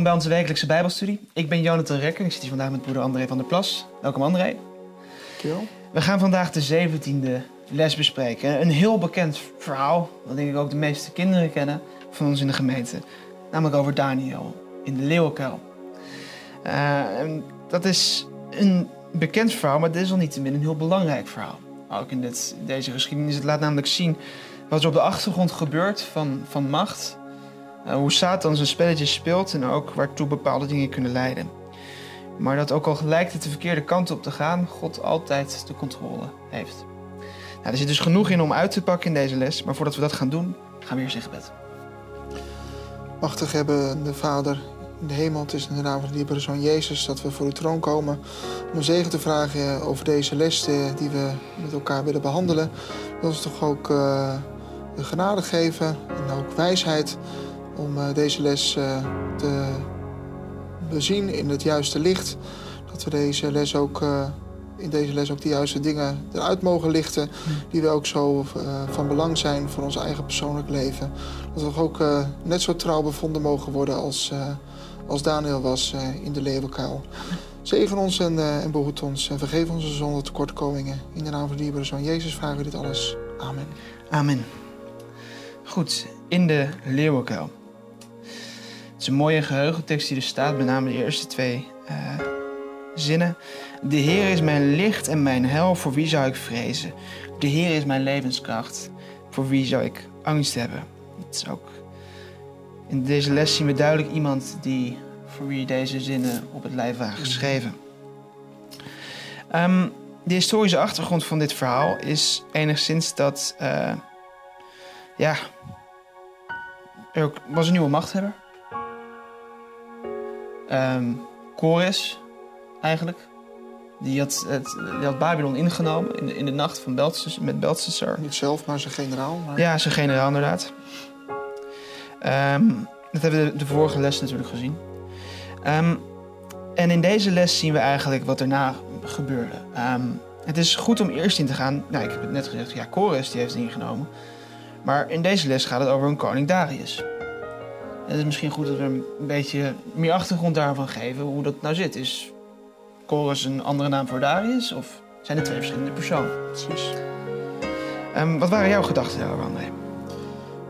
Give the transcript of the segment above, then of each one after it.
Welkom bij onze wekelijkse Bijbelstudie. Ik ben Jonathan Rekker. Ik zit hier vandaag met broeder André van der Plas. Welkom André. Dankjewel. We gaan vandaag de 17e les bespreken. Een heel bekend verhaal, wat denk ik ook de meeste kinderen kennen van ons in de gemeente. Namelijk over Daniel in de leeuwenkuil. Uh, en dat is een bekend verhaal, maar dit is al niet een heel belangrijk verhaal. Ook in dit, deze geschiedenis. Het laat namelijk zien wat er op de achtergrond gebeurt van, van macht. Uh, hoe Satan zijn spelletjes speelt en ook waartoe bepaalde dingen kunnen leiden. Maar dat ook al lijkt het de verkeerde kant op te gaan, God altijd de controle heeft. Nou, er zit dus genoeg in om uit te pakken in deze les, maar voordat we dat gaan doen, gaan we eerst in gebed. Machtig hebben de Vader in de hemel, het is in de naam van de lieve Zoon Jezus dat we voor uw troon komen om een zegen te vragen over deze les eh, die we met elkaar willen behandelen. Wil ons toch ook uh, genade geven en ook wijsheid om uh, deze les uh, te bezien in het juiste licht. Dat we deze les ook, uh, in deze les ook de juiste dingen eruit mogen lichten. Die we ook zo van belang zijn voor ons eigen persoonlijk leven. Dat we ook net zo trouw bevonden mogen worden als, als Daniel was in de leeuwenkuil. Zegen ons en, en behoed ons en vergeef onze zonde tekortkomingen. In de naam van de lieve Zoon Jezus vragen we dit alles. Amen. Amen. Goed, in de leeuwenkuil. Het is een mooie geheugentekst die er staat, met name de eerste twee uh, zinnen. De Heer is mijn licht en mijn hel, voor wie zou ik vrezen? De Heer is mijn levenskracht, voor wie zou ik angst hebben? Het is ook... In deze les zien we duidelijk iemand die, voor wie deze zinnen op het lijf waren geschreven. Um, de historische achtergrond van dit verhaal is enigszins dat... Uh, ja, er was een nieuwe machthebber. Um, Kores, eigenlijk. Die had, het, die had Babylon ingenomen in de, in de nacht van Belshazzar, met Belshazzar. Niet zelf, maar zijn generaal. Maar... Ja, zijn generaal inderdaad. Um, dat hebben we de, de, vorige les natuurlijk gezien. Um, en in deze les zien we eigenlijk wat daarna gebeurde. het is goed om eerst in te gaan. Nou, ik heb het net gezegd, ja, Kores die heeft het ingenomen. Maar in deze les gaat het over een koning Darius. En het is misschien goed dat we een beetje meer achtergrond daarvan geven hoe dat nou zit. Is Chorus een andere naam voor Darius of zijn het twee verschillende personen? Precies. Um, wat waren jouw gedachten daarover, André?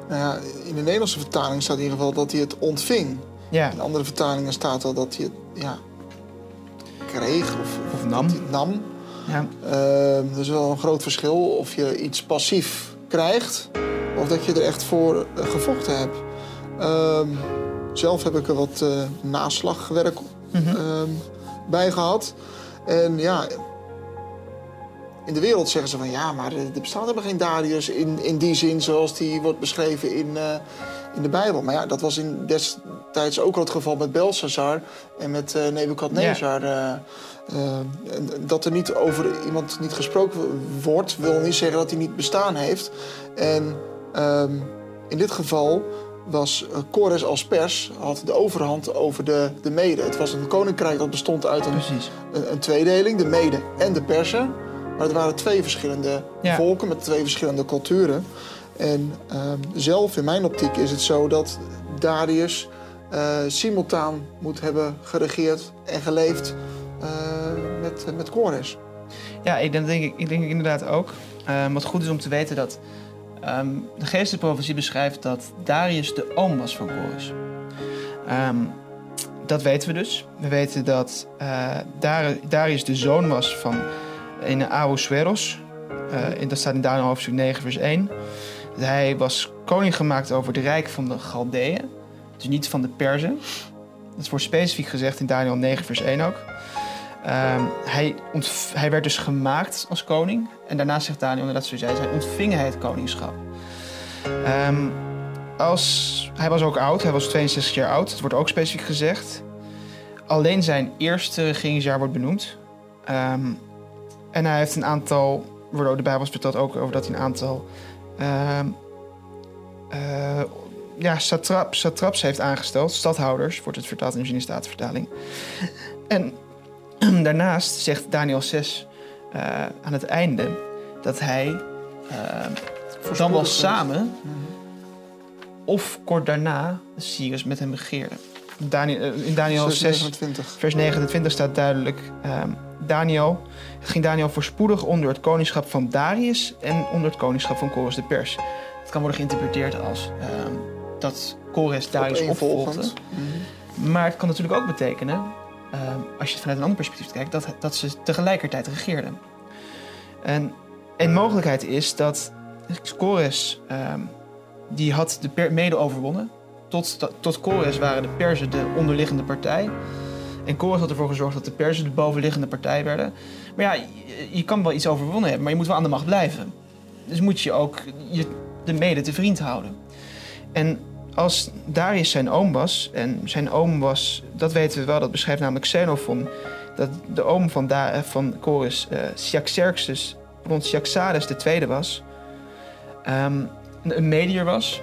Nou ja, in de Nederlandse vertaling staat in ieder geval dat hij het ontving. Ja. In andere vertalingen staat al dat hij het ja, kreeg of, of nam. Het nam. Ja. Uh, er is wel een groot verschil of je iets passief krijgt of dat je er echt voor gevochten hebt. Uh, zelf heb ik er wat uh, naslagwerk mm -hmm. uh, bij gehad. En ja, in de wereld zeggen ze van ja, maar er bestaat helemaal geen Darius in, in die zin zoals die wordt beschreven in, uh, in de Bijbel. Maar ja, dat was in destijds ook al het geval met Belshazzar en met uh, Nebukadnezar. Ja. dat er niet over iemand niet gesproken wordt, wil niet zeggen dat hij niet bestaan heeft. En um, in dit geval was Kores als pers had de overhand over de, de mede. Het was een koninkrijk dat bestond uit een, een, een, tweedeling, de mede en de persen. Maar het waren twee verschillende ja. volken met twee verschillende culturen. En uh, zelf in mijn optiek is het zo dat Darius uh, simultaan moet hebben geregeerd en geleefd uh, met, met Kores. Ja, ik denk, ik, ik denk inderdaad ook. wat goed is om te weten dat Um, de geestelijke profetie beschrijft dat Darius de oom was van Chorus. Um, dat weten we dus. We weten dat Dar Darius de zoon was van een Ahasuerus. Uh, dat staat in Daniel hoofdstuk 9 vers 1. Hij was koning gemaakt over het rijk van de Galdeën. Dus niet van de Perzen. Dat wordt specifiek gezegd in Daniel 9 vers 1 ook. Um, hij, hij, werd dus gemaakt als koning. En daarna zegt Daniel inderdaad zoals hij zei, ontving hij het koningschap. Um, als, hij was ook oud, hij was 62 jaar oud. Dat wordt ook specifiek gezegd. Alleen zijn eerste regeringsjaar wordt benoemd. Um, en hij heeft een aantal, wordt de Bijbel vertelt ook over dat hij een aantal uh, ja, satrap, satraps heeft aangesteld. Stadhouders, wordt het vertaald in de Statenvertaling. En Daarnaast zegt Daniel 6 uh, aan het einde dat hij uh, dan wel samen of kort daarna Cyrus met hem begeerde. Daniel, eh, in Daniel 6, 29. vers 29 staat duidelijk... ehm, Daniel, het ging Daniel voorspoedig onder het koningschap van Darius... en onder het koningschap van Kores de Pers. Het kan worden geïnterpreteerd als ehm, dat Kores Darius opvolgde. Mhm. Maar het kan natuurlijk ook betekenen, als je het vanuit een ander perspectief kijkt, dat, dat ze tegelijkertijd regeerden. En een mogelijkheid is dat Kores, ehm, die had de per- mede overwonnen. Tot, tot waren de Perzen de onderliggende partij. En Kores had ervoor gezorgd dat de Perzen de bovenliggende partij werden. Maar ja, je, je kan wel iets overwonnen hebben, maar je moet wel aan de macht blijven. Dus moet je ook je, de mede te vriend houden. En als Darius zijn oom was, en zijn oom was, dat weten we wel, dat beschrijft namelijk Xenophon, dat de oom van, da eh, van Chorus, Cyaxares, rond de tweede was, ehm, een, medier was,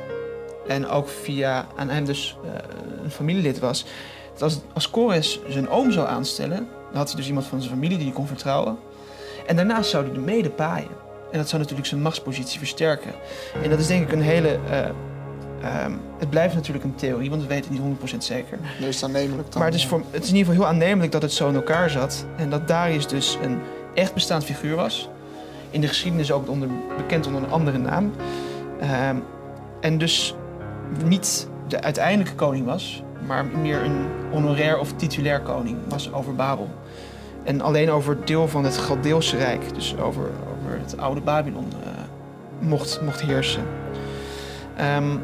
en ook via aan hem dus eh, een familielid was. Dat als, als zijn oom zou aanstellen, dan had hij dus iemand van zijn familie die hij kon vertrouwen. En daarnaast zou hij de mede paaien. En dat zou natuurlijk zijn machtspositie versterken. En dat is denk ik een hele Ehm, het blijft natuurlijk een theorie, want we weten het niet 100% zeker. Meest aannemelijk dan. Maar het is, voor, het is in ieder geval heel aannemelijk dat het zo in elkaar zat. En dat Darius dus een echt bestaand figuur was. In de geschiedenis ook onder, bekend onder een andere naam. Ehm, en dus niet de uiteindelijke koning was, maar meer een honorair of titulair koning was over Babel. En alleen over het deel van het Galdeelse Rijk, dus over, over het oude Babylon, eh, mocht, mocht heersen. Ehm,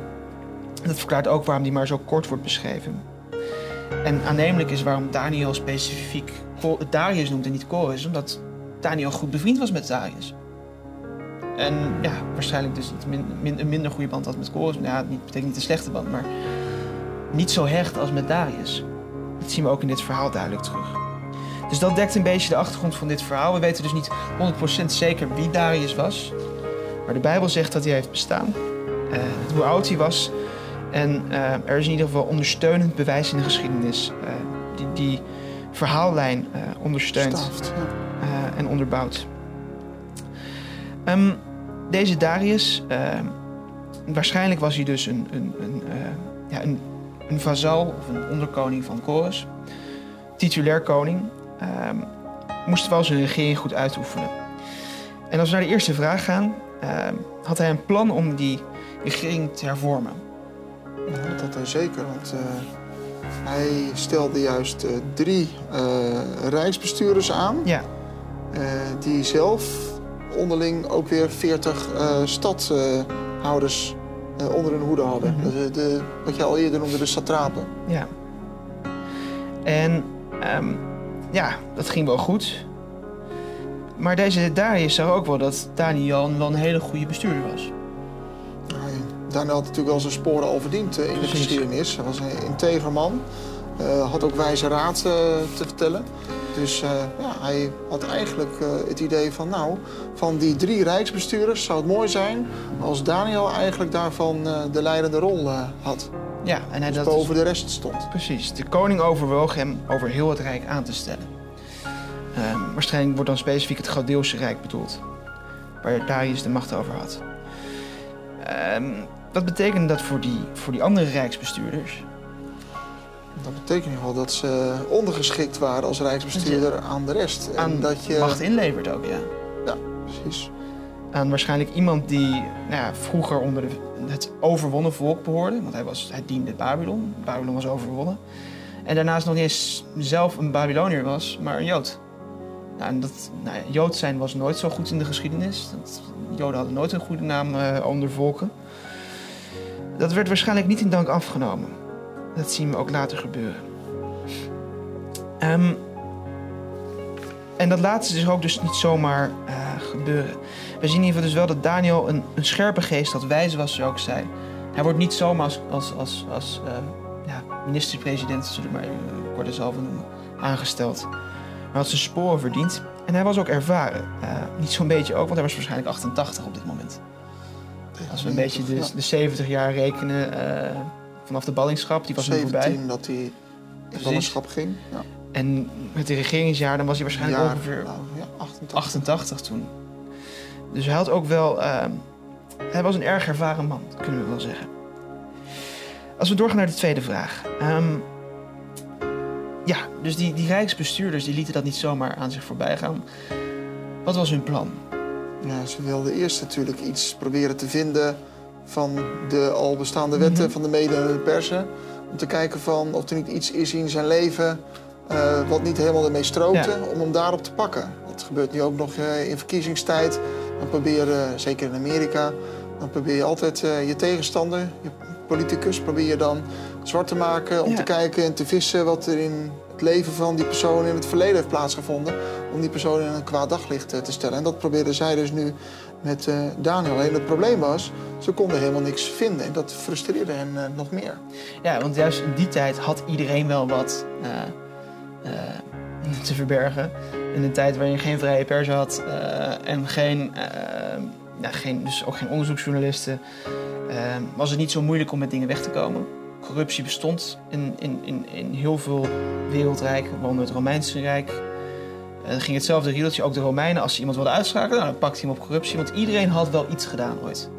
dat verklaart ook waarom die maar zo kort wordt beschreven. En aannemelijk is waarom Daniel specifiek Darius noemt en niet Chorus, omdat Daniel goed bevriend was met Darius. En ja, waarschijnlijk dus een minder goede band had met Chorus. Nou, ja, niet, betekent niet een slechte band, maar niet zo hecht als met Darius. Dat zien we ook in dit verhaal duidelijk terug. Dus dat dekt een beetje de achtergrond van dit verhaal. We weten dus niet 100% zeker wie Darius was. Maar de Bijbel zegt dat hij heeft bestaan. eh, hoe oud hij was. En eh, er is in ieder geval ondersteunend bewijs in de geschiedenis eh, die die verhaallijn eh, ondersteunt ja. en onderbouwt. Ehm, deze Darius, waarschijnlijk was hij dus een, een, een, ja, een, een vazal of een onderkoning van Chorus, titulair koning, ehm, moest wel zijn regering goed uitoefenen. En als we naar de eerste vraag gaan, ehm, had hij een plan om die regering te hervormen. Ja, dat had hij zeker, want eh, hij stelde juist eh, drie eh, rijksbestuurders aan... Ja, die zelf onderling ook weer 40 eh stadhouders onder hun hoede hadden. Mhm. de, de, wat je al eerder noemde, de satrapen. Ja. En ehm, ja, dat ging wel goed. Maar deze Darius zag ook wel dat Daniel wel een hele goede bestuurder was. Daniel had natuurlijk wel zijn sporen al verdiend eh, in de geschiedenis. Hij was een integer man. eh, had ook wijze raad eh, te vertellen. Dus ja, hij had eigenlijk het idee van... nou, van die drie rijksbestuurders zou het mooi zijn... als Daniel eigenlijk daarvan de leidende rol had. Ja, en hij Dus dat boven de rest stond. precies. De koning overwoog hem over heel het rijk aan te stellen. Ehm, waarschijnlijk wordt dan specifiek het Galdeeuwse Rijk bedoeld, waar Darius de macht over had. Dat betekende dat voor die, voor die andere rijksbestuurders Dat betekent in ieder geval dat ze ondergeschikt waren als rijksbestuurder aan de rest. En aan dat je... macht inlevert ook, ja. Precies. aan waarschijnlijk iemand die nou ja, vroeger onder de, het overwonnen volk behoorde. Want hij, was, hij diende Babylon. Babylon was overwonnen. En daarnaast nog niet eens zelf een Babyloniër was, maar een Jood. Nou, en dat, nou ja, Jood zijn was nooit zo goed in de geschiedenis. Dat, Joden hadden nooit een goede naam eh, onder volken. Dat werd waarschijnlijk niet in dank afgenomen. Dat zien we ook later gebeuren. Ehm, en dat laatste is ook dus niet zomaar eh, gebeuren. We zien in ieder geval dus wel dat Daniel een, een scherpe geest had, wijs was, zoals ik zei. Hij wordt niet zomaar als, als, als, als eh, ja, minister-president, zullen we maar uh, kort zelf noemen, aangesteld. Hij had zijn sporen verdiend en hij was ook ervaren. Niet zo'n beetje ook, want hij was waarschijnlijk 88 op dit moment. Als we een beetje de, de 70 jaar rekenen eh, vanaf de ballingschap, die was nu voorbij. 17 dat hij in Precies. ballingschap ging. Ja. En met de regeringsjaar, dan was hij waarschijnlijk Jaar, ongeveer nou, ja, 88. 88 toen. Dus hij had ook wel. ehm, hij was een erg ervaren man, kunnen we wel zeggen. Als we doorgaan naar de tweede vraag. Ehm, ja, dus die, die rijksbestuurders die lieten dat niet zomaar aan zich voorbij gaan. Wat was hun plan? Ja, ze wilden eerst natuurlijk iets proberen te vinden van de al bestaande wetten Mhm. van de mede en de persen. Om te kijken van of er niet iets is in zijn leven eh, wat niet helemaal ermee strookte, Ja. om hem daarop te pakken. Dat gebeurt nu ook nog eh, in verkiezingstijd. Dan probeer je, zeker in Amerika, dan probeer je altijd eh, je tegenstander, je politicus, probeer je dan zwart te maken om Ja. te kijken en te vissen wat er in het leven van die persoon in het verleden heeft plaatsgevonden. Om die persoon in een kwaad daglicht eh, te stellen. En dat probeerden zij dus nu met eh, Daniel. Het probleem was, ze konden helemaal niks vinden. En dat frustreerde hen eh, nog meer. Ja, want juist in die tijd had iedereen wel wat te verbergen. In een tijd waarin je geen vrije pers had en geen, ja, geen, dus ook geen onderzoeksjournalisten, was het niet zo moeilijk om met dingen weg te komen. Corruptie bestond in, in, in, in heel veel wereldrijken, waaronder het Romeinse Rijk. Ging hetzelfde riedeltje, ook de Romeinen, als ze iemand wilden uitschakelen, nou, dan pakte hij hem op corruptie, want iedereen had wel iets gedaan ooit.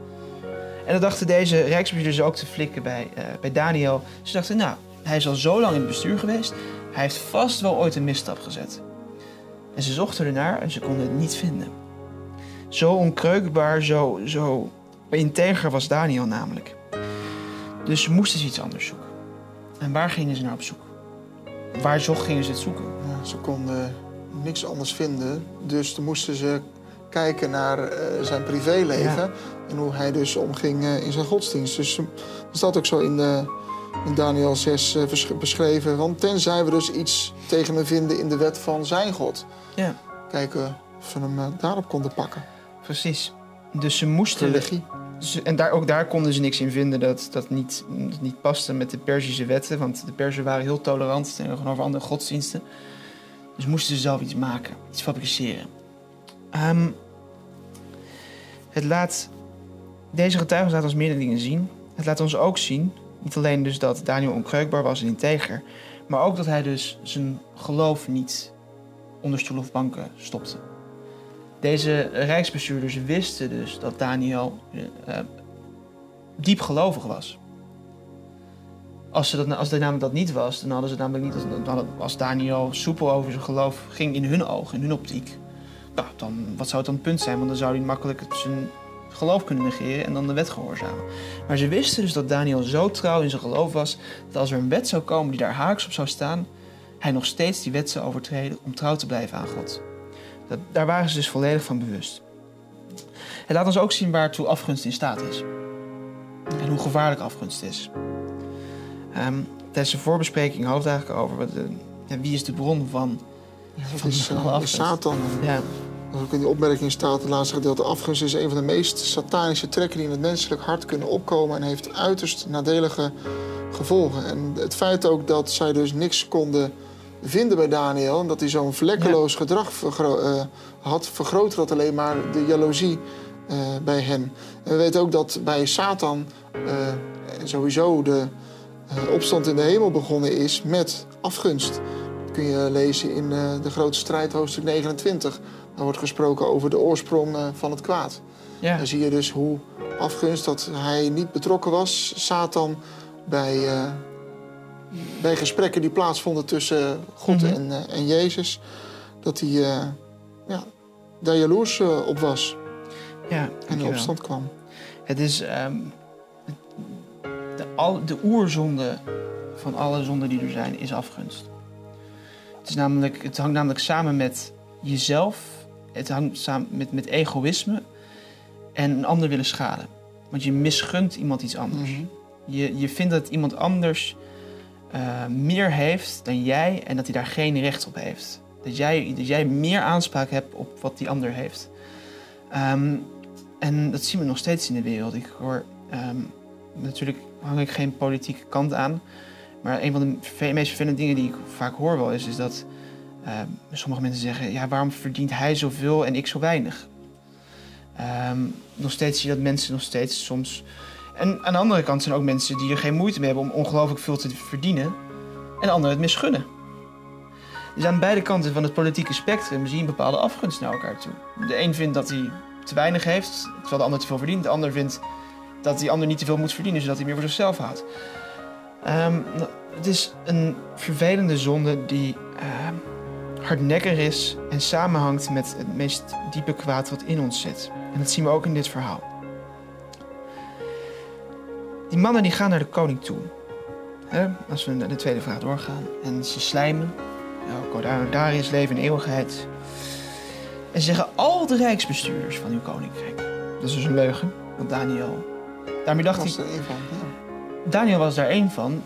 En dat dachten deze rijksbestuurders ook te flikken bij, eh, bij Daniel. Ze dachten, nou, hij is al zo lang in het bestuur geweest. Hij heeft vast wel ooit een misstap gezet. En ze zochten ernaar en ze konden het niet vinden. Zo onkreukbaar, zo, zo integer was Daniel namelijk. Dus ze moesten ze iets anders zoeken. En waar gingen ze naar op zoek? Waar zocht gingen ze het zoeken? Ze konden niks anders vinden. Dus toen moesten ze kijken naar eh, zijn privéleven. Ja. En hoe hij dus omging eh, in zijn godsdienst. Dus eh, dat staat ook zo in, de, in Daniel 6 eh, besch- beschreven. Want tenzij we dus iets tegen hem vinden in de wet van zijn God. Ja, Kijken of we hem daarop konden pakken. precies. Dus ze moesten... Religie. En daar, ook daar konden ze niks in vinden dat dat niet, dat niet paste met de Perzische wetten. Want de Perzen waren heel tolerant tegenover andere godsdiensten. Dus moesten ze zelf iets maken, iets fabriceren. Ehm, het laat, deze getuigen laten ons meerdere dingen zien. Het laat ons ook zien, niet alleen dus dat Daniel onkreukbaar was en integer, maar ook dat hij dus zijn geloof niet onder stoel of banken stopte. Deze rijksbestuurders wisten dus dat Daniel eh, diep gelovig was. Als, ze dat, als dat namelijk dat niet was, dan hadden ze namelijk niet. Als Daniel soepel over zijn geloof ging in hun ogen, in hun optiek. Nou, dan, wat zou het dan het punt zijn? Want dan zou hij makkelijk zijn geloof kunnen negeren en dan de wet gehoorzamen. Maar ze wisten dus dat Daniel zo trouw in zijn geloof was. dat als er een wet zou komen die daar haaks op zou staan. hij nog steeds die wet zou overtreden om trouw te blijven aan God. Dat, daar waren ze dus volledig van bewust. Het laat ons ook zien waartoe afgunst in staat is. En hoe gevaarlijk afgunst is. Ehm, tijdens de voorbespreking hadden we het eigenlijk over wat, eh, ja, wie is de bron van. Van is, Satan. Ja, Als ook in die opmerking staat, het laatste gedeelte, afgunst is een van de meest satanische trekken die in het menselijk hart kunnen opkomen en heeft uiterst nadelige gevolgen. En het feit ook dat zij dus niks konden vinden bij Daniel en dat hij zo'n vlekkeloos gedrag vergro- eh, had, vergroot dat alleen maar de jaloezie eh, bij hen. En we weten ook dat bij Satan eh, sowieso de opstand in de hemel begonnen is met afgunst. Dat kun je lezen in eh, de grote strijd, hoofdstuk 29. Daar wordt gesproken over de oorsprong eh, van het kwaad. ja. Dan zie je dus hoe afgunst dat hij niet betrokken was, Satan, bij, eh, bij gesprekken die plaatsvonden tussen God Mhm. en, en Jezus, dat hij ja, daar jaloers op was ja en in opstand kwam. Het is ehm, de, al, de oerzonde van alle zonden die er zijn, is afgunst. Het, is namelijk, het hangt namelijk samen met jezelf, het hangt samen met, met egoïsme en een ander willen schaden. Want je misgunt iemand iets anders. Mhm. Je, je vindt dat iemand anders eh, meer heeft dan jij en dat hij daar geen recht op heeft. Dat jij, dat jij meer aanspraak hebt op wat die ander heeft. Ehm, en dat zien we nog steeds in de wereld. Ik hoor, ehm, natuurlijk hang ik geen politieke kant aan. Maar een van de meest vervelende dingen die ik vaak hoor wel is, is dat ehm, sommige mensen zeggen: ja, waarom verdient hij zoveel en ik zo weinig? Ehm, nog steeds zie je dat mensen nog steeds soms. En aan de andere kant zijn ook mensen die er geen moeite mee hebben om ongelooflijk veel te verdienen. En anderen het misgunnen. Dus aan beide kanten van het politieke spectrum zie je bepaalde afgunst naar elkaar toe. De een vindt dat hij te weinig heeft, terwijl de ander te veel verdient. De ander vindt dat die ander niet te veel moet verdienen, zodat hij meer voor zichzelf houdt. Ehm, nou, het is een vervelende zonde die ehm, hardnekkig is en samenhangt met het meest diepe kwaad wat in ons zit. En dat zien we ook in dit verhaal. Die mannen die gaan naar de koning toe. Hè, als we naar de tweede vraag doorgaan. En ze slijmen. Ja, Darius leven in eeuwigheid. En ze zeggen al de rijksbestuurders van uw koninkrijk. Dat is dus een leugen. Want Daniel. Daarmee dacht was hij. er één van. Ja. Daniel was daar één van.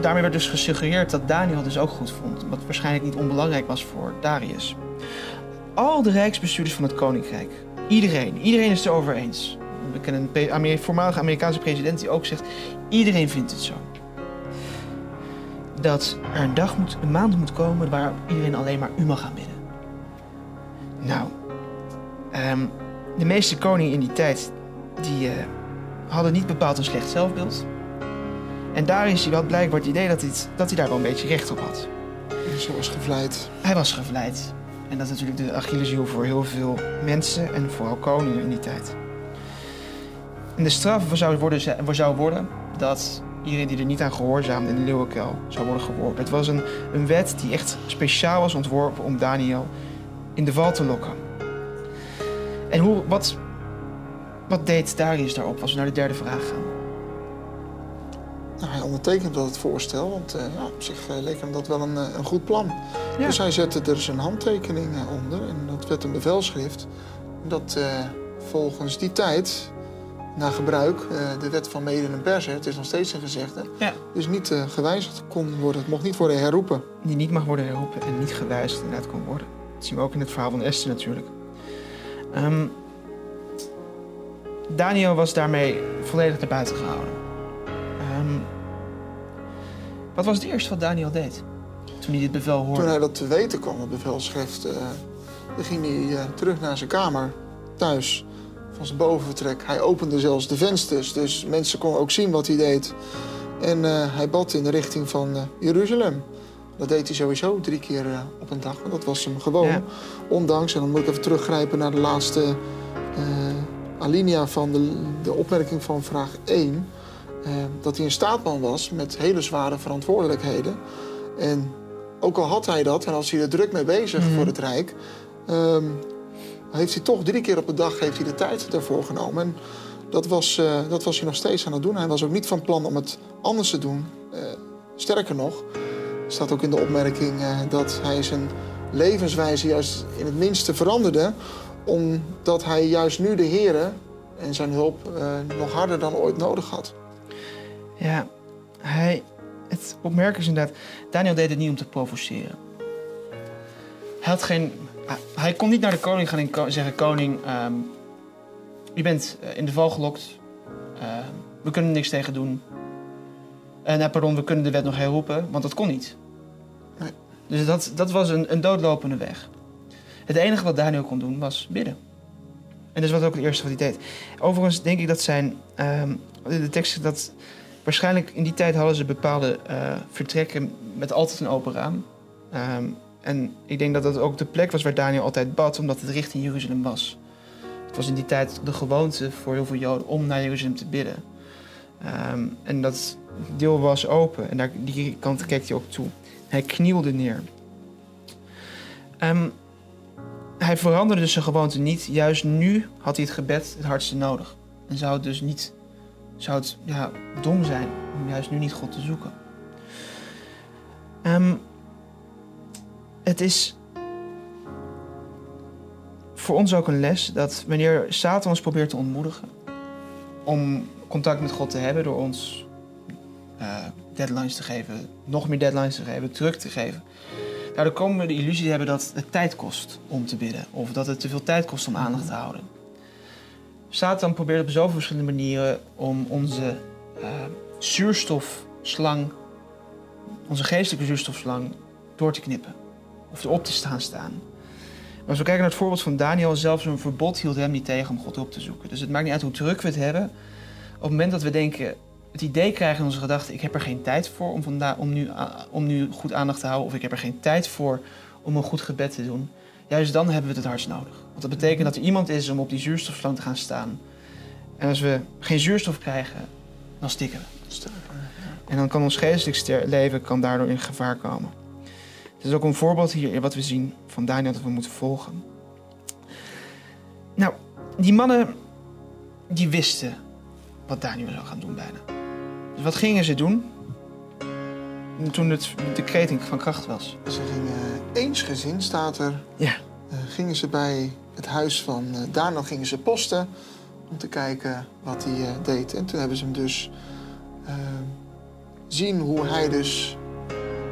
Daarmee werd dus gesuggereerd dat Daniel het dus ook goed vond. Wat waarschijnlijk niet onbelangrijk was voor Darius. Al de rijksbestuurders van het koninkrijk. Iedereen. Iedereen is het erover eens. We kennen een Amer- voormalige Amerikaanse president die ook zegt... iedereen vindt het zo. Dat er een dag moet, een maand moet komen waar iedereen alleen maar u mag gaan bidden. Nou, ehm, de meeste koningen in die tijd... die eh, hadden niet bepaald een slecht zelfbeeld... En daar is hij wel blijkbaar het idee dat hij, dat hij daar wel een beetje recht op had. En Zo was gevleid. Hij was gevleid. En dat is natuurlijk de Achilleshiel voor heel veel mensen en vooral koningen in die tijd. En de straf zou worden, zou worden dat iedereen die er niet aan gehoorzaamde in de leeuwenkuil zou worden geworpen. Het was een, een wet die echt speciaal was ontworpen om Daniel in de val te lokken. En hoe, wat, wat deed Darius daarop als we naar de derde vraag gaan? Nou, hij ondertekende dat het voorstel, want eh, ja, op zich eh, leek hem dat wel een, eh, een goed plan. Ja. Dus hij zette er zijn handtekening onder en dat werd een bevelschrift. Dat volgens die tijd, na gebruik, de wet van mede en persen, het is nog steeds een gezegde, Ja. dus niet gewijzigd kon worden. Het mocht niet worden herroepen. die niet mag worden herroepen en niet gewijzigd inderdaad kon worden. Dat zien we ook in het verhaal van Esther natuurlijk. Ehm, Daniel was daarmee volledig naar buiten gehouden. Ehm, wat was het eerste wat Daniel deed toen hij dit bevel hoorde? Toen hij dat te weten kwam, het bevelschrift, eh, dan ging hij eh, terug naar zijn kamer, thuis, van zijn bovenvertrek. Hij opende zelfs de vensters, dus mensen konden ook zien wat hij deed. En eh, hij bad in de richting van eh, Jeruzalem. Dat deed hij sowieso drie keer eh, op een dag, want dat was hem gewoon. Ja. Ondanks, en dan moet ik even teruggrijpen naar de laatste eh, alinea van de, de opmerking van vraag 1. eh, dat hij een staatman was met hele zware verantwoordelijkheden. En ook al had hij dat en als hij er druk mee bezig Mhm. voor het Rijk, ehm, heeft hij toch drie keer op de dag heeft hij de tijd daarvoor genomen. En dat was, eh, dat was hij nog steeds aan het doen. Hij was ook niet van plan om het anders te doen. Eh, sterker nog, staat ook in de opmerking eh, dat hij zijn levenswijze juist in het minste veranderde, omdat hij juist nu de Here en zijn hulp eh, nog harder dan ooit nodig had. Ja, hij, het opmerkelijk is inderdaad, Daniel deed het niet om te provoceren. Hij, had geen, hij- hij kon niet naar de koning gaan en zeggen: Koning, ehm, u bent eh, in de val gelokt. Ehm, we kunnen niks tegen doen. En nou, pardon, we kunnen de wet nog herroepen, want dat kon niet. Nee. Dus dat, dat was een, een doodlopende weg. Het enige wat Daniel kon doen was bidden. En dat is wat ook het eerste wat hij deed. Overigens denk ik dat zijn. ehm, de tekst dat waarschijnlijk in die tijd hadden ze bepaalde eh, vertrekken met altijd een open raam. Ehm, en ik denk dat dat ook de plek was waar Daniel altijd bad, omdat het richting Jeruzalem was. Het was in die tijd de gewoonte voor heel veel Joden om naar Jeruzalem te bidden. Ehm, en dat deel was open en daar, die kant keek hij ook toe. Hij knielde neer. Ehm, hij veranderde zijn gewoonte niet. Juist nu had hij het gebed het hardste nodig. En zou het dus niet zou het ja, dom zijn om juist nu niet God te zoeken. Ehm, het is voor ons ook een les dat wanneer Satan ons probeert te ontmoedigen om contact met God te hebben door ons eh, deadlines te geven, nog meer deadlines te geven, druk te geven. Daardoor komen we de illusie te hebben dat het tijd kost om te bidden of dat het te veel tijd kost om aandacht te houden. Satan probeert op zoveel verschillende manieren om onze eh, zuurstofslang, onze geestelijke zuurstofslang, door te knippen. Of erop te staan staan. Maar als we kijken naar het voorbeeld van Daniel, zelfs een verbod hield hem niet tegen om God op te zoeken. Dus het maakt niet uit hoe druk we het hebben. Op het moment dat we denken, het idee krijgen in onze gedachten, ik heb er geen tijd voor om, vanda- om, nu, om nu goed aandacht te houden, of ik heb er geen tijd voor om een goed gebed te doen, juist dan hebben we het het hardst nodig. Want dat betekent dat er iemand is om op die zuurstofslang te gaan staan. En als we geen zuurstof krijgen, dan stikken we. En dan kan ons geestelijk leven kan daardoor in gevaar komen. Het is ook een voorbeeld hier wat we zien van Daniel dat we moeten volgen. Nou, die mannen die wisten wat Daniel zou gaan doen bijna. Dus wat gingen ze doen toen het decreet van kracht was? Ze gingen eensgezind, staat er, Ja. eh, gingen ze bij het huis van eh, Daniel gingen ze posten om te kijken wat hij eh, deed. En toen hebben ze hem dus eh, zien hoe hij dus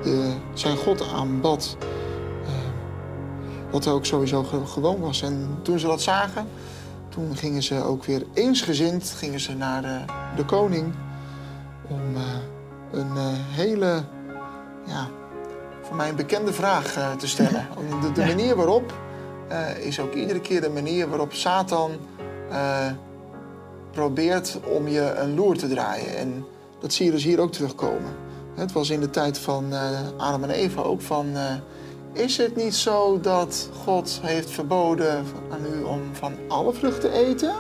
de, zijn God aanbad. eh, wat ook sowieso ge- gewoon was. En toen ze dat zagen, toen gingen ze ook weer eensgezind gingen ze naar eh, de koning om eh, een eh, hele, ja, voor mij een bekende vraag eh, te stellen. De, de manier waarop is ook iedere keer de manier waarop Satan probeert om je een loer te draaien. En dat zie je dus hier ook terugkomen. Het was in de tijd van eh, Adam en Eva ook van... is het niet zo dat God heeft verboden aan u om van alle vruchten te eten?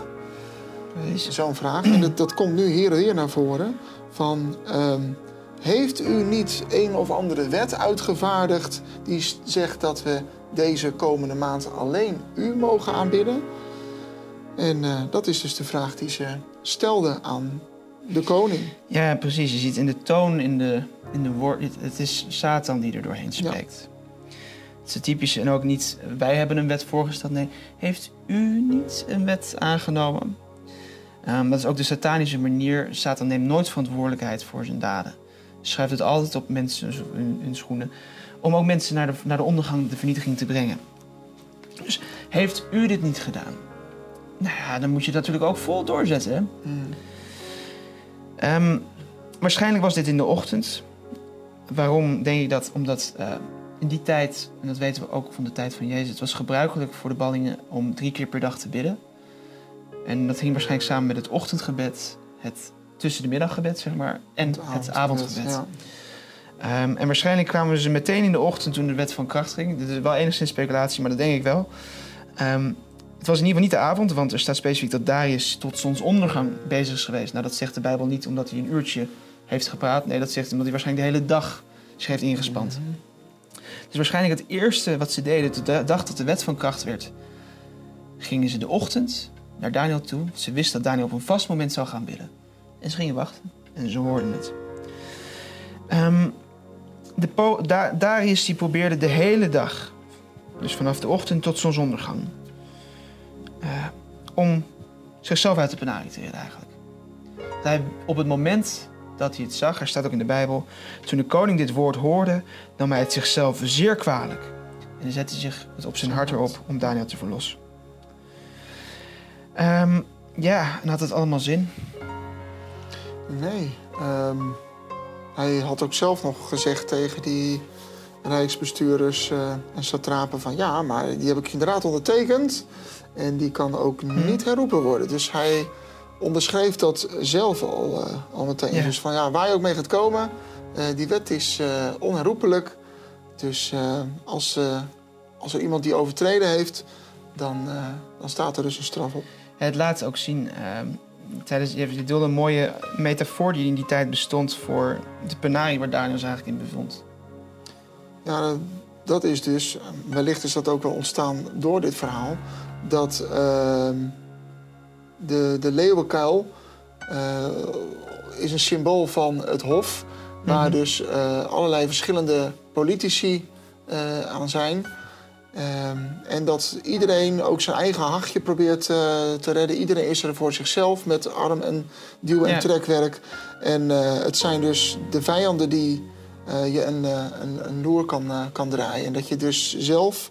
Zo'n vraag. En dat, dat komt nu hier en hier naar voren. Van, ehm, heeft u niet een of andere wet uitgevaardigd... die zegt dat we deze komende maand alleen u mogen aanbidden? En eh, dat is dus de vraag die ze stelde aan de koning. Ja, precies. Je ziet in de toon, in de, in de woord. Het, het is Satan die er doorheen spreekt. Het is het typische. En ook niet, wij hebben een wet voorgesteld. Nee, heeft u niet een wet aangenomen? Ehm, dat is ook de satanische manier. Satan neemt nooit verantwoordelijkheid voor zijn daden. Schrijft het altijd op mensen hun, hun schoenen. Om ook mensen naar de, naar de ondergang, de vernietiging te brengen. Dus heeft u dit niet gedaan? Nou ja, dan moet je dat natuurlijk ook vol doorzetten. Hè? Hmm. Ehm, waarschijnlijk was dit in de ochtend. Waarom denk ik dat? Omdat eh, in die tijd, en dat weten we ook van de tijd van Jezus, het was gebruikelijk voor de ballingen om drie keer per dag te bidden. En dat hing waarschijnlijk samen met het ochtendgebed, het tussen de middaggebed, zeg maar, en het, avondgebed. Ja. Ehm, en waarschijnlijk kwamen ze meteen in de ochtend toen de wet van kracht ging. Dit is wel enigszins speculatie, maar dat denk ik wel. Ehm, het was in ieder geval niet de avond, want er staat specifiek dat Darius tot zonsondergang bezig is geweest. Nou, dat zegt de Bijbel niet omdat hij een uurtje heeft gepraat. Nee, dat zegt omdat hij waarschijnlijk de hele dag zich heeft ingespand. Dus waarschijnlijk het eerste wat ze deden, de dag dat de wet van kracht werd, gingen ze de ochtend naar Daniel toe. Ze wisten dat Daniel op een vast moment zou gaan bidden. En ze gingen wachten en ze hoorden het. Ehm, de Da- Darius probeerde de hele dag, dus vanaf de ochtend tot zonsondergang, eh, om zichzelf uit de penarie te redden eigenlijk. Hij, op het moment dat hij het zag, er staat ook in de Bijbel, toen de koning dit woord hoorde, nam hij het zichzelf zeer kwalijk. En dan zette hij zich het op zijn hart erop om Daniel te verlossen. Ehm, ja, en had het allemaal zin? Nee. ehm, hij had ook zelf nog gezegd tegen die rijksbestuurders eh, en satrapen van... ja, maar die heb ik inderdaad ondertekend en die kan ook niet herroepen worden. Dus hij onderschreef dat zelf al, eh, al meteen. Ja. Dus van ja, waar je ook mee gaat komen, eh, die wet is onherroepelijk. Dus als, als er iemand die overtreden heeft, dan, dan staat er dus een straf op. Het laat ook zien, ehm, tijdens, je deelde een mooie metafoor die in die tijd bestond voor de penarie waar Daniel zich eigenlijk in bevond. Ja, dat is dus, wellicht is dat ook wel ontstaan door dit verhaal, dat ehm, de, de leeuwenkuil eh, is een symbool van het hof, waar Mhm. dus eh, allerlei verschillende politici eh, aan zijn. Ehm, en dat iedereen ook zijn eigen hachje probeert eh, te redden. Iedereen is er voor zichzelf met arm- en duw- en Ja. trekwerk. En eh, het zijn dus de vijanden die eh, je een, een, een loer kan, kan draaien. En dat je dus zelf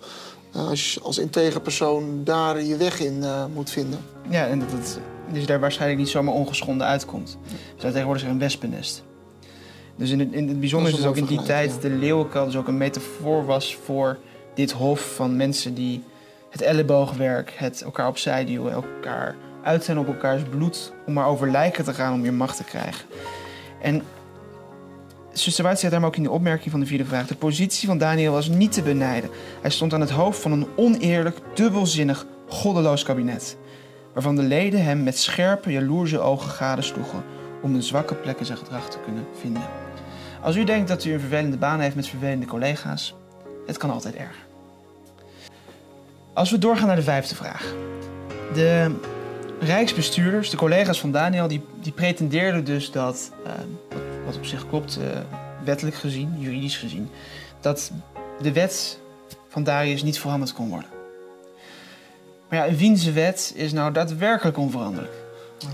als, als integer persoon daar je weg in moet vinden. Ja, en dat het dus daar waarschijnlijk niet zomaar ongeschonden uitkomt. Dus daar tegenwoordig een wespennest. Dus in het, in het bijzonder is dus ook in die tijd de leeuwenkuil dus ook een metafoor was voor dit hof van mensen die het elleboogwerk, het elkaar opzij duwen, elkaar uit zijn op elkaars bloed om maar over lijken te gaan om meer macht te krijgen. En Zuster Wout zegt daarom ook in de opmerking van de vierde vraag: de positie van Daniel was niet te benijden. Hij stond aan het hoofd van een oneerlijk, dubbelzinnig, goddeloos kabinet waarvan de leden hem met scherpe, jaloerse ogen gadesloegen, om een zwakke plek in zijn gedrag te kunnen vinden. Als u denkt dat u een vervelende baan heeft met vervelende collega's, het kan altijd erger. Als we doorgaan naar de vijfde vraag. De rijksbestuurders, de collega's van Daniel, die, die pretendeerden dus dat, uh, wat, op zich klopt, uh, wettelijk gezien, juridisch gezien, dat de wet van Darius niet veranderd kon worden. Maar ja, wiens wet is nou daadwerkelijk onveranderlijk?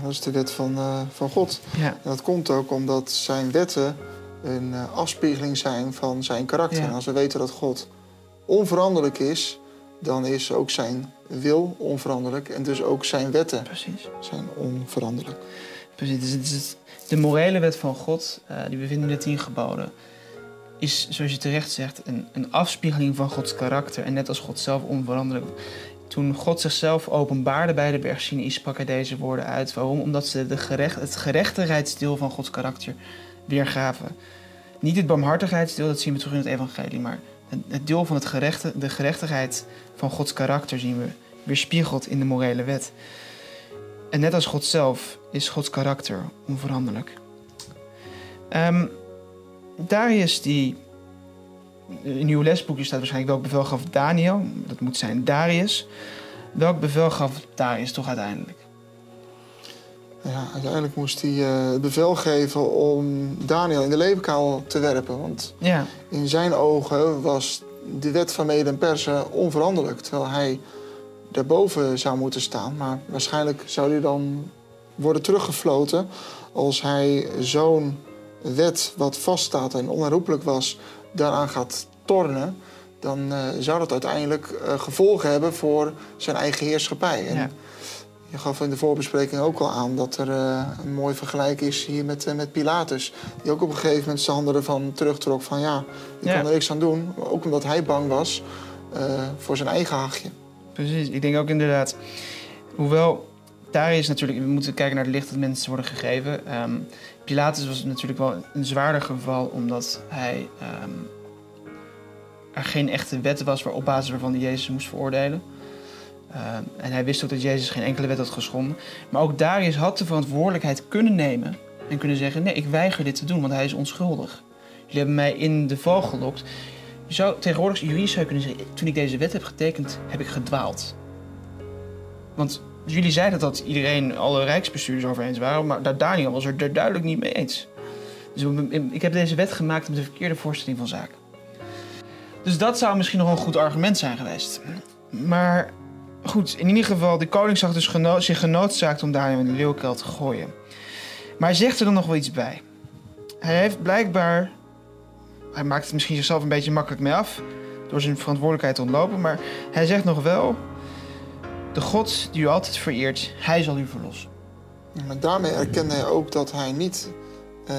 Dat is de wet van, uh, van God. Ja. En dat komt ook omdat zijn wetten een uh, afspiegeling zijn van zijn karakter. Ja. En als we weten dat God onveranderlijk is, dan is ook zijn wil onveranderlijk. En dus ook zijn wetten Precies. zijn onveranderlijk. Precies. Dus de morele wet van God, uh, die we vinden in de tien geboden, is, zoals je terecht zegt, een, een afspiegeling van Gods karakter. En net als God zelf onveranderlijk. Toen God zichzelf openbaarde bij de berg Sinai, sprak hij deze woorden uit. Waarom? Omdat ze de gerecht, het gerechtigheidsdeel van Gods karakter Niet het barmhartigheidsdeel, dat zien we terug in het evangelie, maar het deel van het gerechte, de gerechtigheid van Gods karakter zien we weerspiegeld in de morele wet. En net als God zelf is Gods karakter onveranderlijk. Um, Darius, die in uw lesboekje staat waarschijnlijk welk bevel gaf Daniel. Dat moet zijn Darius. Welk bevel gaf Darius toch uiteindelijk? Ja, uiteindelijk moest hij uh, het bevel geven om Daniel in de leeuwenkuil te werpen. Want ja. in zijn ogen was de wet van Mede en Persen onveranderlijk. Terwijl hij daarboven zou moeten staan. Maar waarschijnlijk zou hij dan worden teruggefloten als hij zo'n wet wat vaststaat en onherroepelijk was, daaraan gaat tornen, dan uh, zou dat uiteindelijk uh, gevolgen hebben voor zijn eigen heerschappij. En Ja. Je gaf in de voorbespreking ook al aan dat er uh, een mooi vergelijk is hier met, met Pilatus. Die ook op een gegeven moment zijn handen ervan terugtrok van ja, ik Ja. kan er niks aan doen. Ook omdat hij bang was voor zijn eigen hachje. Precies, ik denk ook inderdaad. Hoewel Darius natuurlijk, we moeten kijken naar het licht dat mensen worden gegeven. Um, Pilatus was natuurlijk wel een zwaarder geval, omdat hij um, er geen echte wet was waar, op basis waarvan hij Jezus moest veroordelen. Um, en hij wist ook dat Jezus geen enkele wet had geschonden. Maar ook Darius had de verantwoordelijkheid kunnen nemen en kunnen zeggen: nee, ik weiger dit te doen, want hij is onschuldig. Jullie hebben mij in de val gelokt. Je zou tegenwoordig juridisch zou kunnen zeggen: toen ik deze wet heb getekend, heb ik gedwaald. Want jullie zeiden dat iedereen, alle rijksbestuurders over eens waren, maar daar Daniel was er duidelijk niet mee eens. Dus ik heb deze wet gemaakt met de verkeerde voorstelling van zaken. Dus dat zou misschien nog een goed argument zijn geweest. Maar goed, in ieder geval, de koning zag dus geno zich genoodzaakt om Daniel in de leeuwkuil te gooien. Maar hij zegt er dan nog wel iets bij. Hij heeft blijkbaar, hij maakt het misschien zichzelf een beetje makkelijk mee af, door zijn verantwoordelijkheid te ontlopen, maar hij zegt nog wel, de God die u altijd vereert, hij zal u verlossen. Maar daarmee erkende hij ook dat hij niet uh,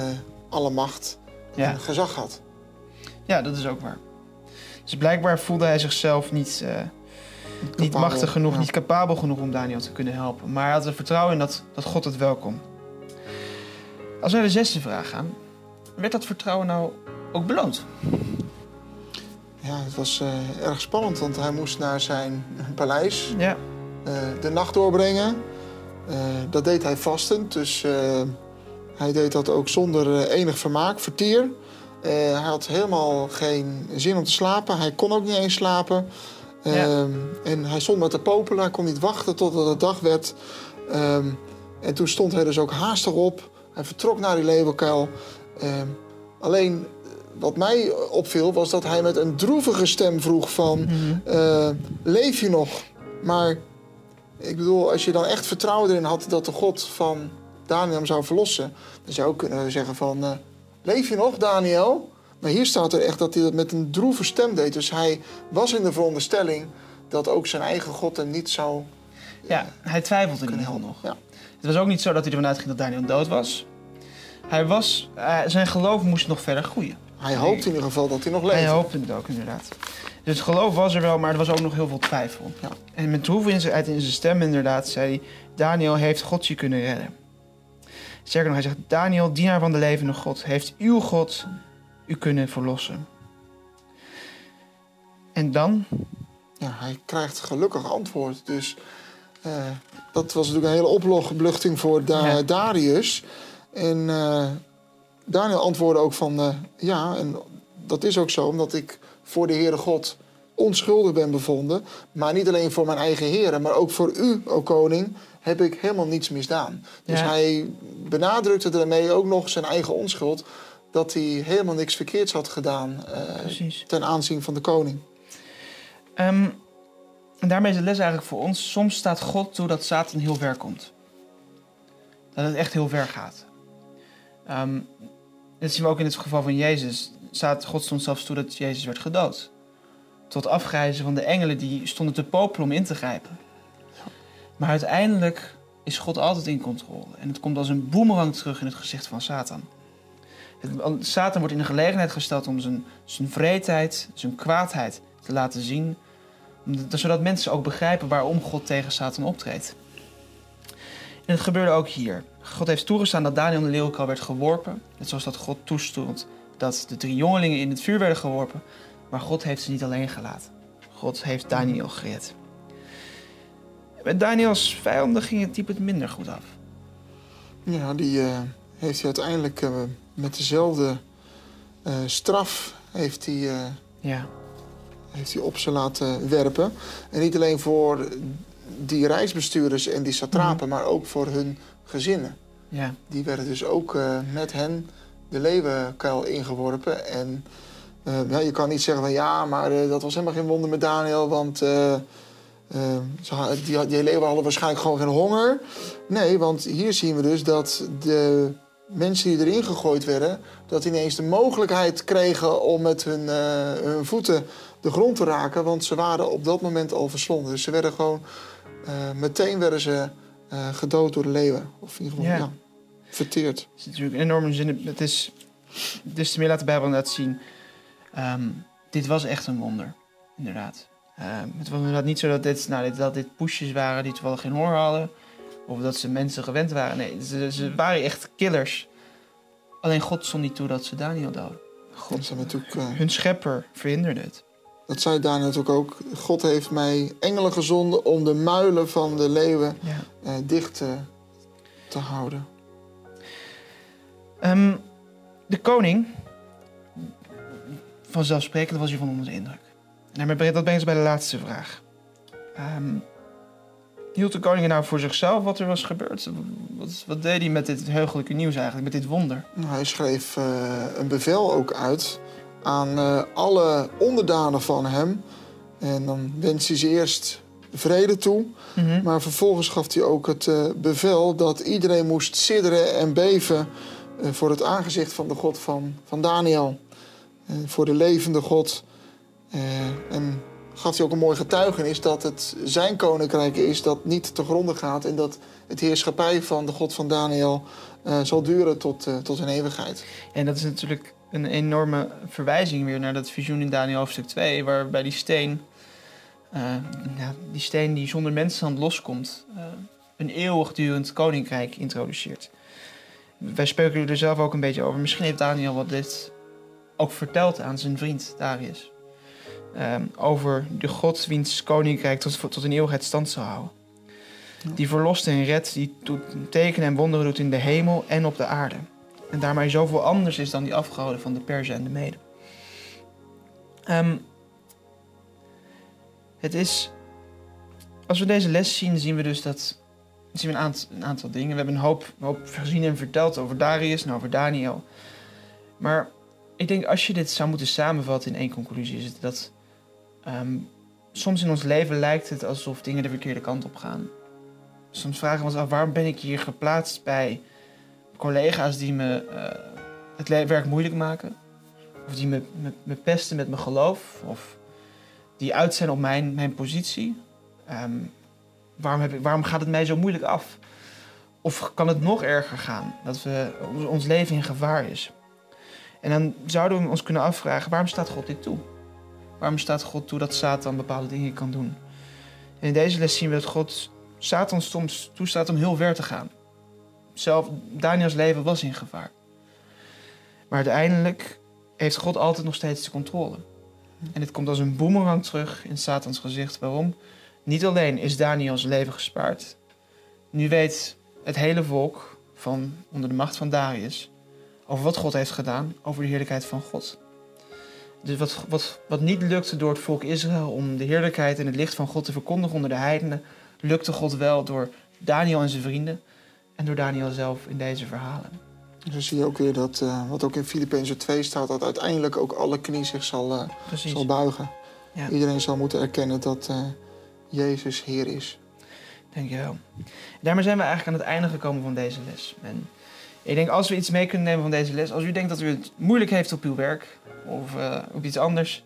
alle macht Ja. en gezag had. Ja, dat is ook waar. Dus blijkbaar voelde hij zichzelf niet, uh, niet machtig genoeg, ja. niet capabel genoeg om Daniel te kunnen helpen. Maar hij had er vertrouwen in dat, dat God het welkom. Als we naar de zesde vraag gaan, werd dat vertrouwen nou ook beloond? Ja, het was uh, erg spannend, want hij moest naar zijn paleis Ja. uh, de nacht doorbrengen. Uh, dat deed hij vastend, dus hij deed dat ook zonder enig vermaak, vertier. hij had helemaal geen zin om te slapen. Hij kon ook niet eens slapen. Ja. En hij stond met te popelen. Hij kon niet wachten totdat het dag werd. Um, en toen stond hij dus ook haastig op. Hij vertrok naar die leeuwenkuil. Um, alleen wat mij opviel was dat hij met een droevige stem vroeg van... Mhm. uh, leef je nog? Maar ik bedoel, als je dan echt vertrouwen erin had dat de God van Daniel hem zou verlossen... dan zou je ook kunnen zeggen van, uh, leef je nog Daniel? Maar hier staat er echt dat hij dat met een droeve stem deed. Dus hij was in de veronderstelling dat ook zijn eigen God hem niet zou... Ja, hij twijfelde in geval nog. Ja. Het was ook niet zo dat hij ervan uitging dat Daniel dood was. Hij was uh, zijn geloof moest nog verder groeien. Hij hoopte in ieder geval dat hij nog leefde. Hij hoopte het ook, inderdaad. Dus het geloof was er wel, maar er was ook nog heel veel twijfel. Ja. En met droefheid in zijn stem inderdaad zei hij... Daniel heeft God je kunnen redden. Sterker nog, hij zegt... Daniel, dienaar van de levende God... heeft uw God u kunnen verlossen. En dan? Ja, hij krijgt gelukkig antwoord. Dus uh, dat was natuurlijk een hele opluchting voor da ja. Darius. En eh, Daniel antwoordde ook van eh, ja, en dat is ook zo, omdat ik voor de Heere God onschuldig ben bevonden. Maar niet alleen voor mijn eigen heren, maar ook voor u, o koning, heb ik helemaal niets misdaan. Dus Ja. hij benadrukte daarmee ook nog zijn eigen onschuld. Dat hij helemaal niks verkeerds had gedaan eh, ten aanzien van de koning. Ehm, en daarmee is de les eigenlijk voor ons. Soms staat God toe dat Satan heel ver komt. Dat het echt heel ver gaat. Ehm, dat zien we ook in het geval van Jezus. God stond zelfs toe dat Jezus werd gedood. Tot afgrijzen van de engelen die stonden te popelen om in te grijpen. Maar uiteindelijk is God altijd in controle. En het komt als een boemerang terug in het gezicht van Satan. Satan wordt in de gelegenheid gesteld om zijn, zijn vreedheid, zijn kwaadheid te laten zien. Zodat mensen ook begrijpen waarom God tegen Satan optreedt. En het gebeurde ook hier. God heeft toegestaan dat Daniel in de leeuwenkuil werd geworpen. Net zoals dat God toestond dat de drie jongelingen in het vuur werden geworpen. Maar God heeft ze niet alleen gelaten. God heeft Daniel gered. Met Daniels vijanden ging het type het minder goed af. Ja, die eh, heeft hij uiteindelijk eh, met dezelfde eh, straf heeft hij, eh, Ja, heeft hij op ze laten werpen. En niet alleen voor die reisbestuurders en die satrapen, maar ook voor hun gezinnen. ja, Die werden dus ook met hen de leeuwenkuil ingeworpen. En je kan niet zeggen van ja, maar dat was helemaal geen wonder met Daniel, want die, die leeuwen hadden waarschijnlijk gewoon geen honger. Nee, want hier zien we dus dat de mensen die erin gegooid werden, dat die ineens de mogelijkheid kregen om met hun, eh, hun voeten de grond te raken, want ze waren op dat moment al verslonden. Dus ze werden gewoon, eh, meteen werden ze eh, gedood door de leeuwen. Of in ieder geval, Ja. ja, verteerd. Het is natuurlijk een enorme zin. Het is, dus te meer laat de Bijbel inderdaad zien. Ehm, dit was echt een wonder, inderdaad. Ehm, het was inderdaad niet zo dat dit, nou, dit, dat dit poesjes waren die toevallig geen honger hadden. Of dat ze mensen gewend waren. Nee, ze, ze waren echt killers. Alleen God stond niet toe dat ze Daniel doden. God, is natuurlijk, eh, hun schepper verhinderde het. dat zei Daniel natuurlijk ook. God heeft mij engelen gezonden om de muilen van de leeuwen Ja. eh, dicht eh, te houden. Ehm, de koning, vanzelfsprekend was hij van onder de indruk. Daarmee- dat brengt ons bij de laatste vraag. Ehm, hield de koning nou voor zichzelf wat er was gebeurd? Wat, wat deed hij met dit heugelijke nieuws eigenlijk, met dit wonder? Nou, Hij schreef eh, een bevel ook uit aan eh, alle onderdanen van hem. En dan wens hij ze eerst vrede toe. Mhm. Maar vervolgens gaf hij ook het eh, bevel dat iedereen moest sidderen en beven voor het aangezicht van de God van, van Daniel. Voor de levende God. En gaf hij ook een mooi getuigenis dat het zijn koninkrijk is dat niet te gronden gaat. En dat het heerschappij van de God van Daniel eh, zal duren tot, eh, tot in eeuwigheid. En dat is natuurlijk een enorme verwijzing weer naar dat visioen in Daniel hoofdstuk 2, waarbij die steen, eh, die steen die zonder mensenhand loskomt, een eeuwigdurend koninkrijk introduceert. Wij speculeren er zelf ook een beetje over. Misschien heeft Daniel wat dit ook verteld aan zijn vriend Darius. Ehm, over de God wiens koninkrijk tot, tot in eeuwigheid stand zal houden. Die verlost en redt, die doet tekenen en wonderen doet in de hemel en op de aarde. En daarmee zoveel anders is dan die afgehouden van de Perzen en de Meden. Ehm, het is. Als we deze les zien, zien we dus dat. Zien we een, aant- een aantal dingen. We hebben een hoop, een hoop gezien en verteld over Darius en over Daniel. Maar ik denk als je dit zou moeten samenvatten in één conclusie, is het dat. Ehm, soms in ons leven lijkt het alsof dingen de verkeerde kant op gaan. Soms vragen we ons af waarom ben ik hier geplaatst bij collega's die me eh, het werk moeilijk maken. Of die me, me, me pesten met mijn geloof. Of die uit zijn op mijn, mijn positie. Ehm, waarom, heb ik, waarom gaat het mij zo moeilijk af? Of kan het nog erger gaan? Dat we, ons, ons leven in gevaar is. En dan zouden we ons kunnen afvragen, waarom staat God dit toe? Waarom staat God toe dat Satan bepaalde dingen kan doen? En in deze les zien we dat God Satan soms toestaat om heel ver te gaan zelf, Daniels leven was in gevaar. Maar uiteindelijk heeft God altijd nog steeds de controle. En dit komt als een boemerang terug in Satans gezicht. Waarom? Niet alleen is Daniels leven gespaard. Nu weet het hele volk van, onder de macht van Darius. Over wat God heeft gedaan, over de heerlijkheid van God. Dus wat, wat, wat niet lukte door het volk Israël om de heerlijkheid en het licht van God te verkondigen onder de heidenen, lukte God wel door Daniel en zijn vrienden en door Daniel zelf in deze verhalen. Dus dan zie je ook weer dat, uh, wat ook in Filippenzen 2 staat, dat uiteindelijk ook alle knie zich zal, uh, zal buigen. Ja. Iedereen zal moeten erkennen dat uh, Jezus Heer is. Denk je wel. Daarmee zijn we eigenlijk aan het einde gekomen van deze les. En ik denk, als we iets mee kunnen nemen van deze les, als u denkt dat u het moeilijk heeft op uw werk of op iets anders,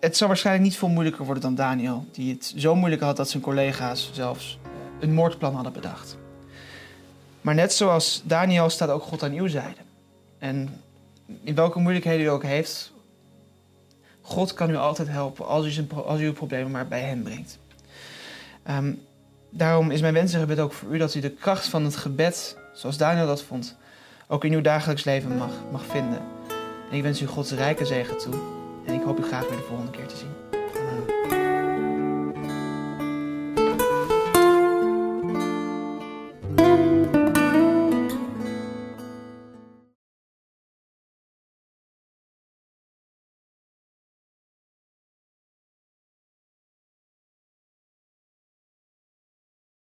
het zal waarschijnlijk niet veel moeilijker worden dan Daniel, die het zo moeilijk had dat zijn collega's zelfs een moordplan hadden bedacht. Maar net zoals Daniel staat ook God aan uw zijde. En in welke moeilijkheden u ook heeft, God kan u altijd helpen als u, als u uw problemen maar bij hem brengt. Ehm, daarom is mijn wens en ook voor u dat u de kracht van het gebed, zoals Daniel dat vond, ook in uw dagelijks leven mag, mag vinden. En ik wens u Gods rijke zegen toe. En ik hoop u graag weer de volgende keer te zien.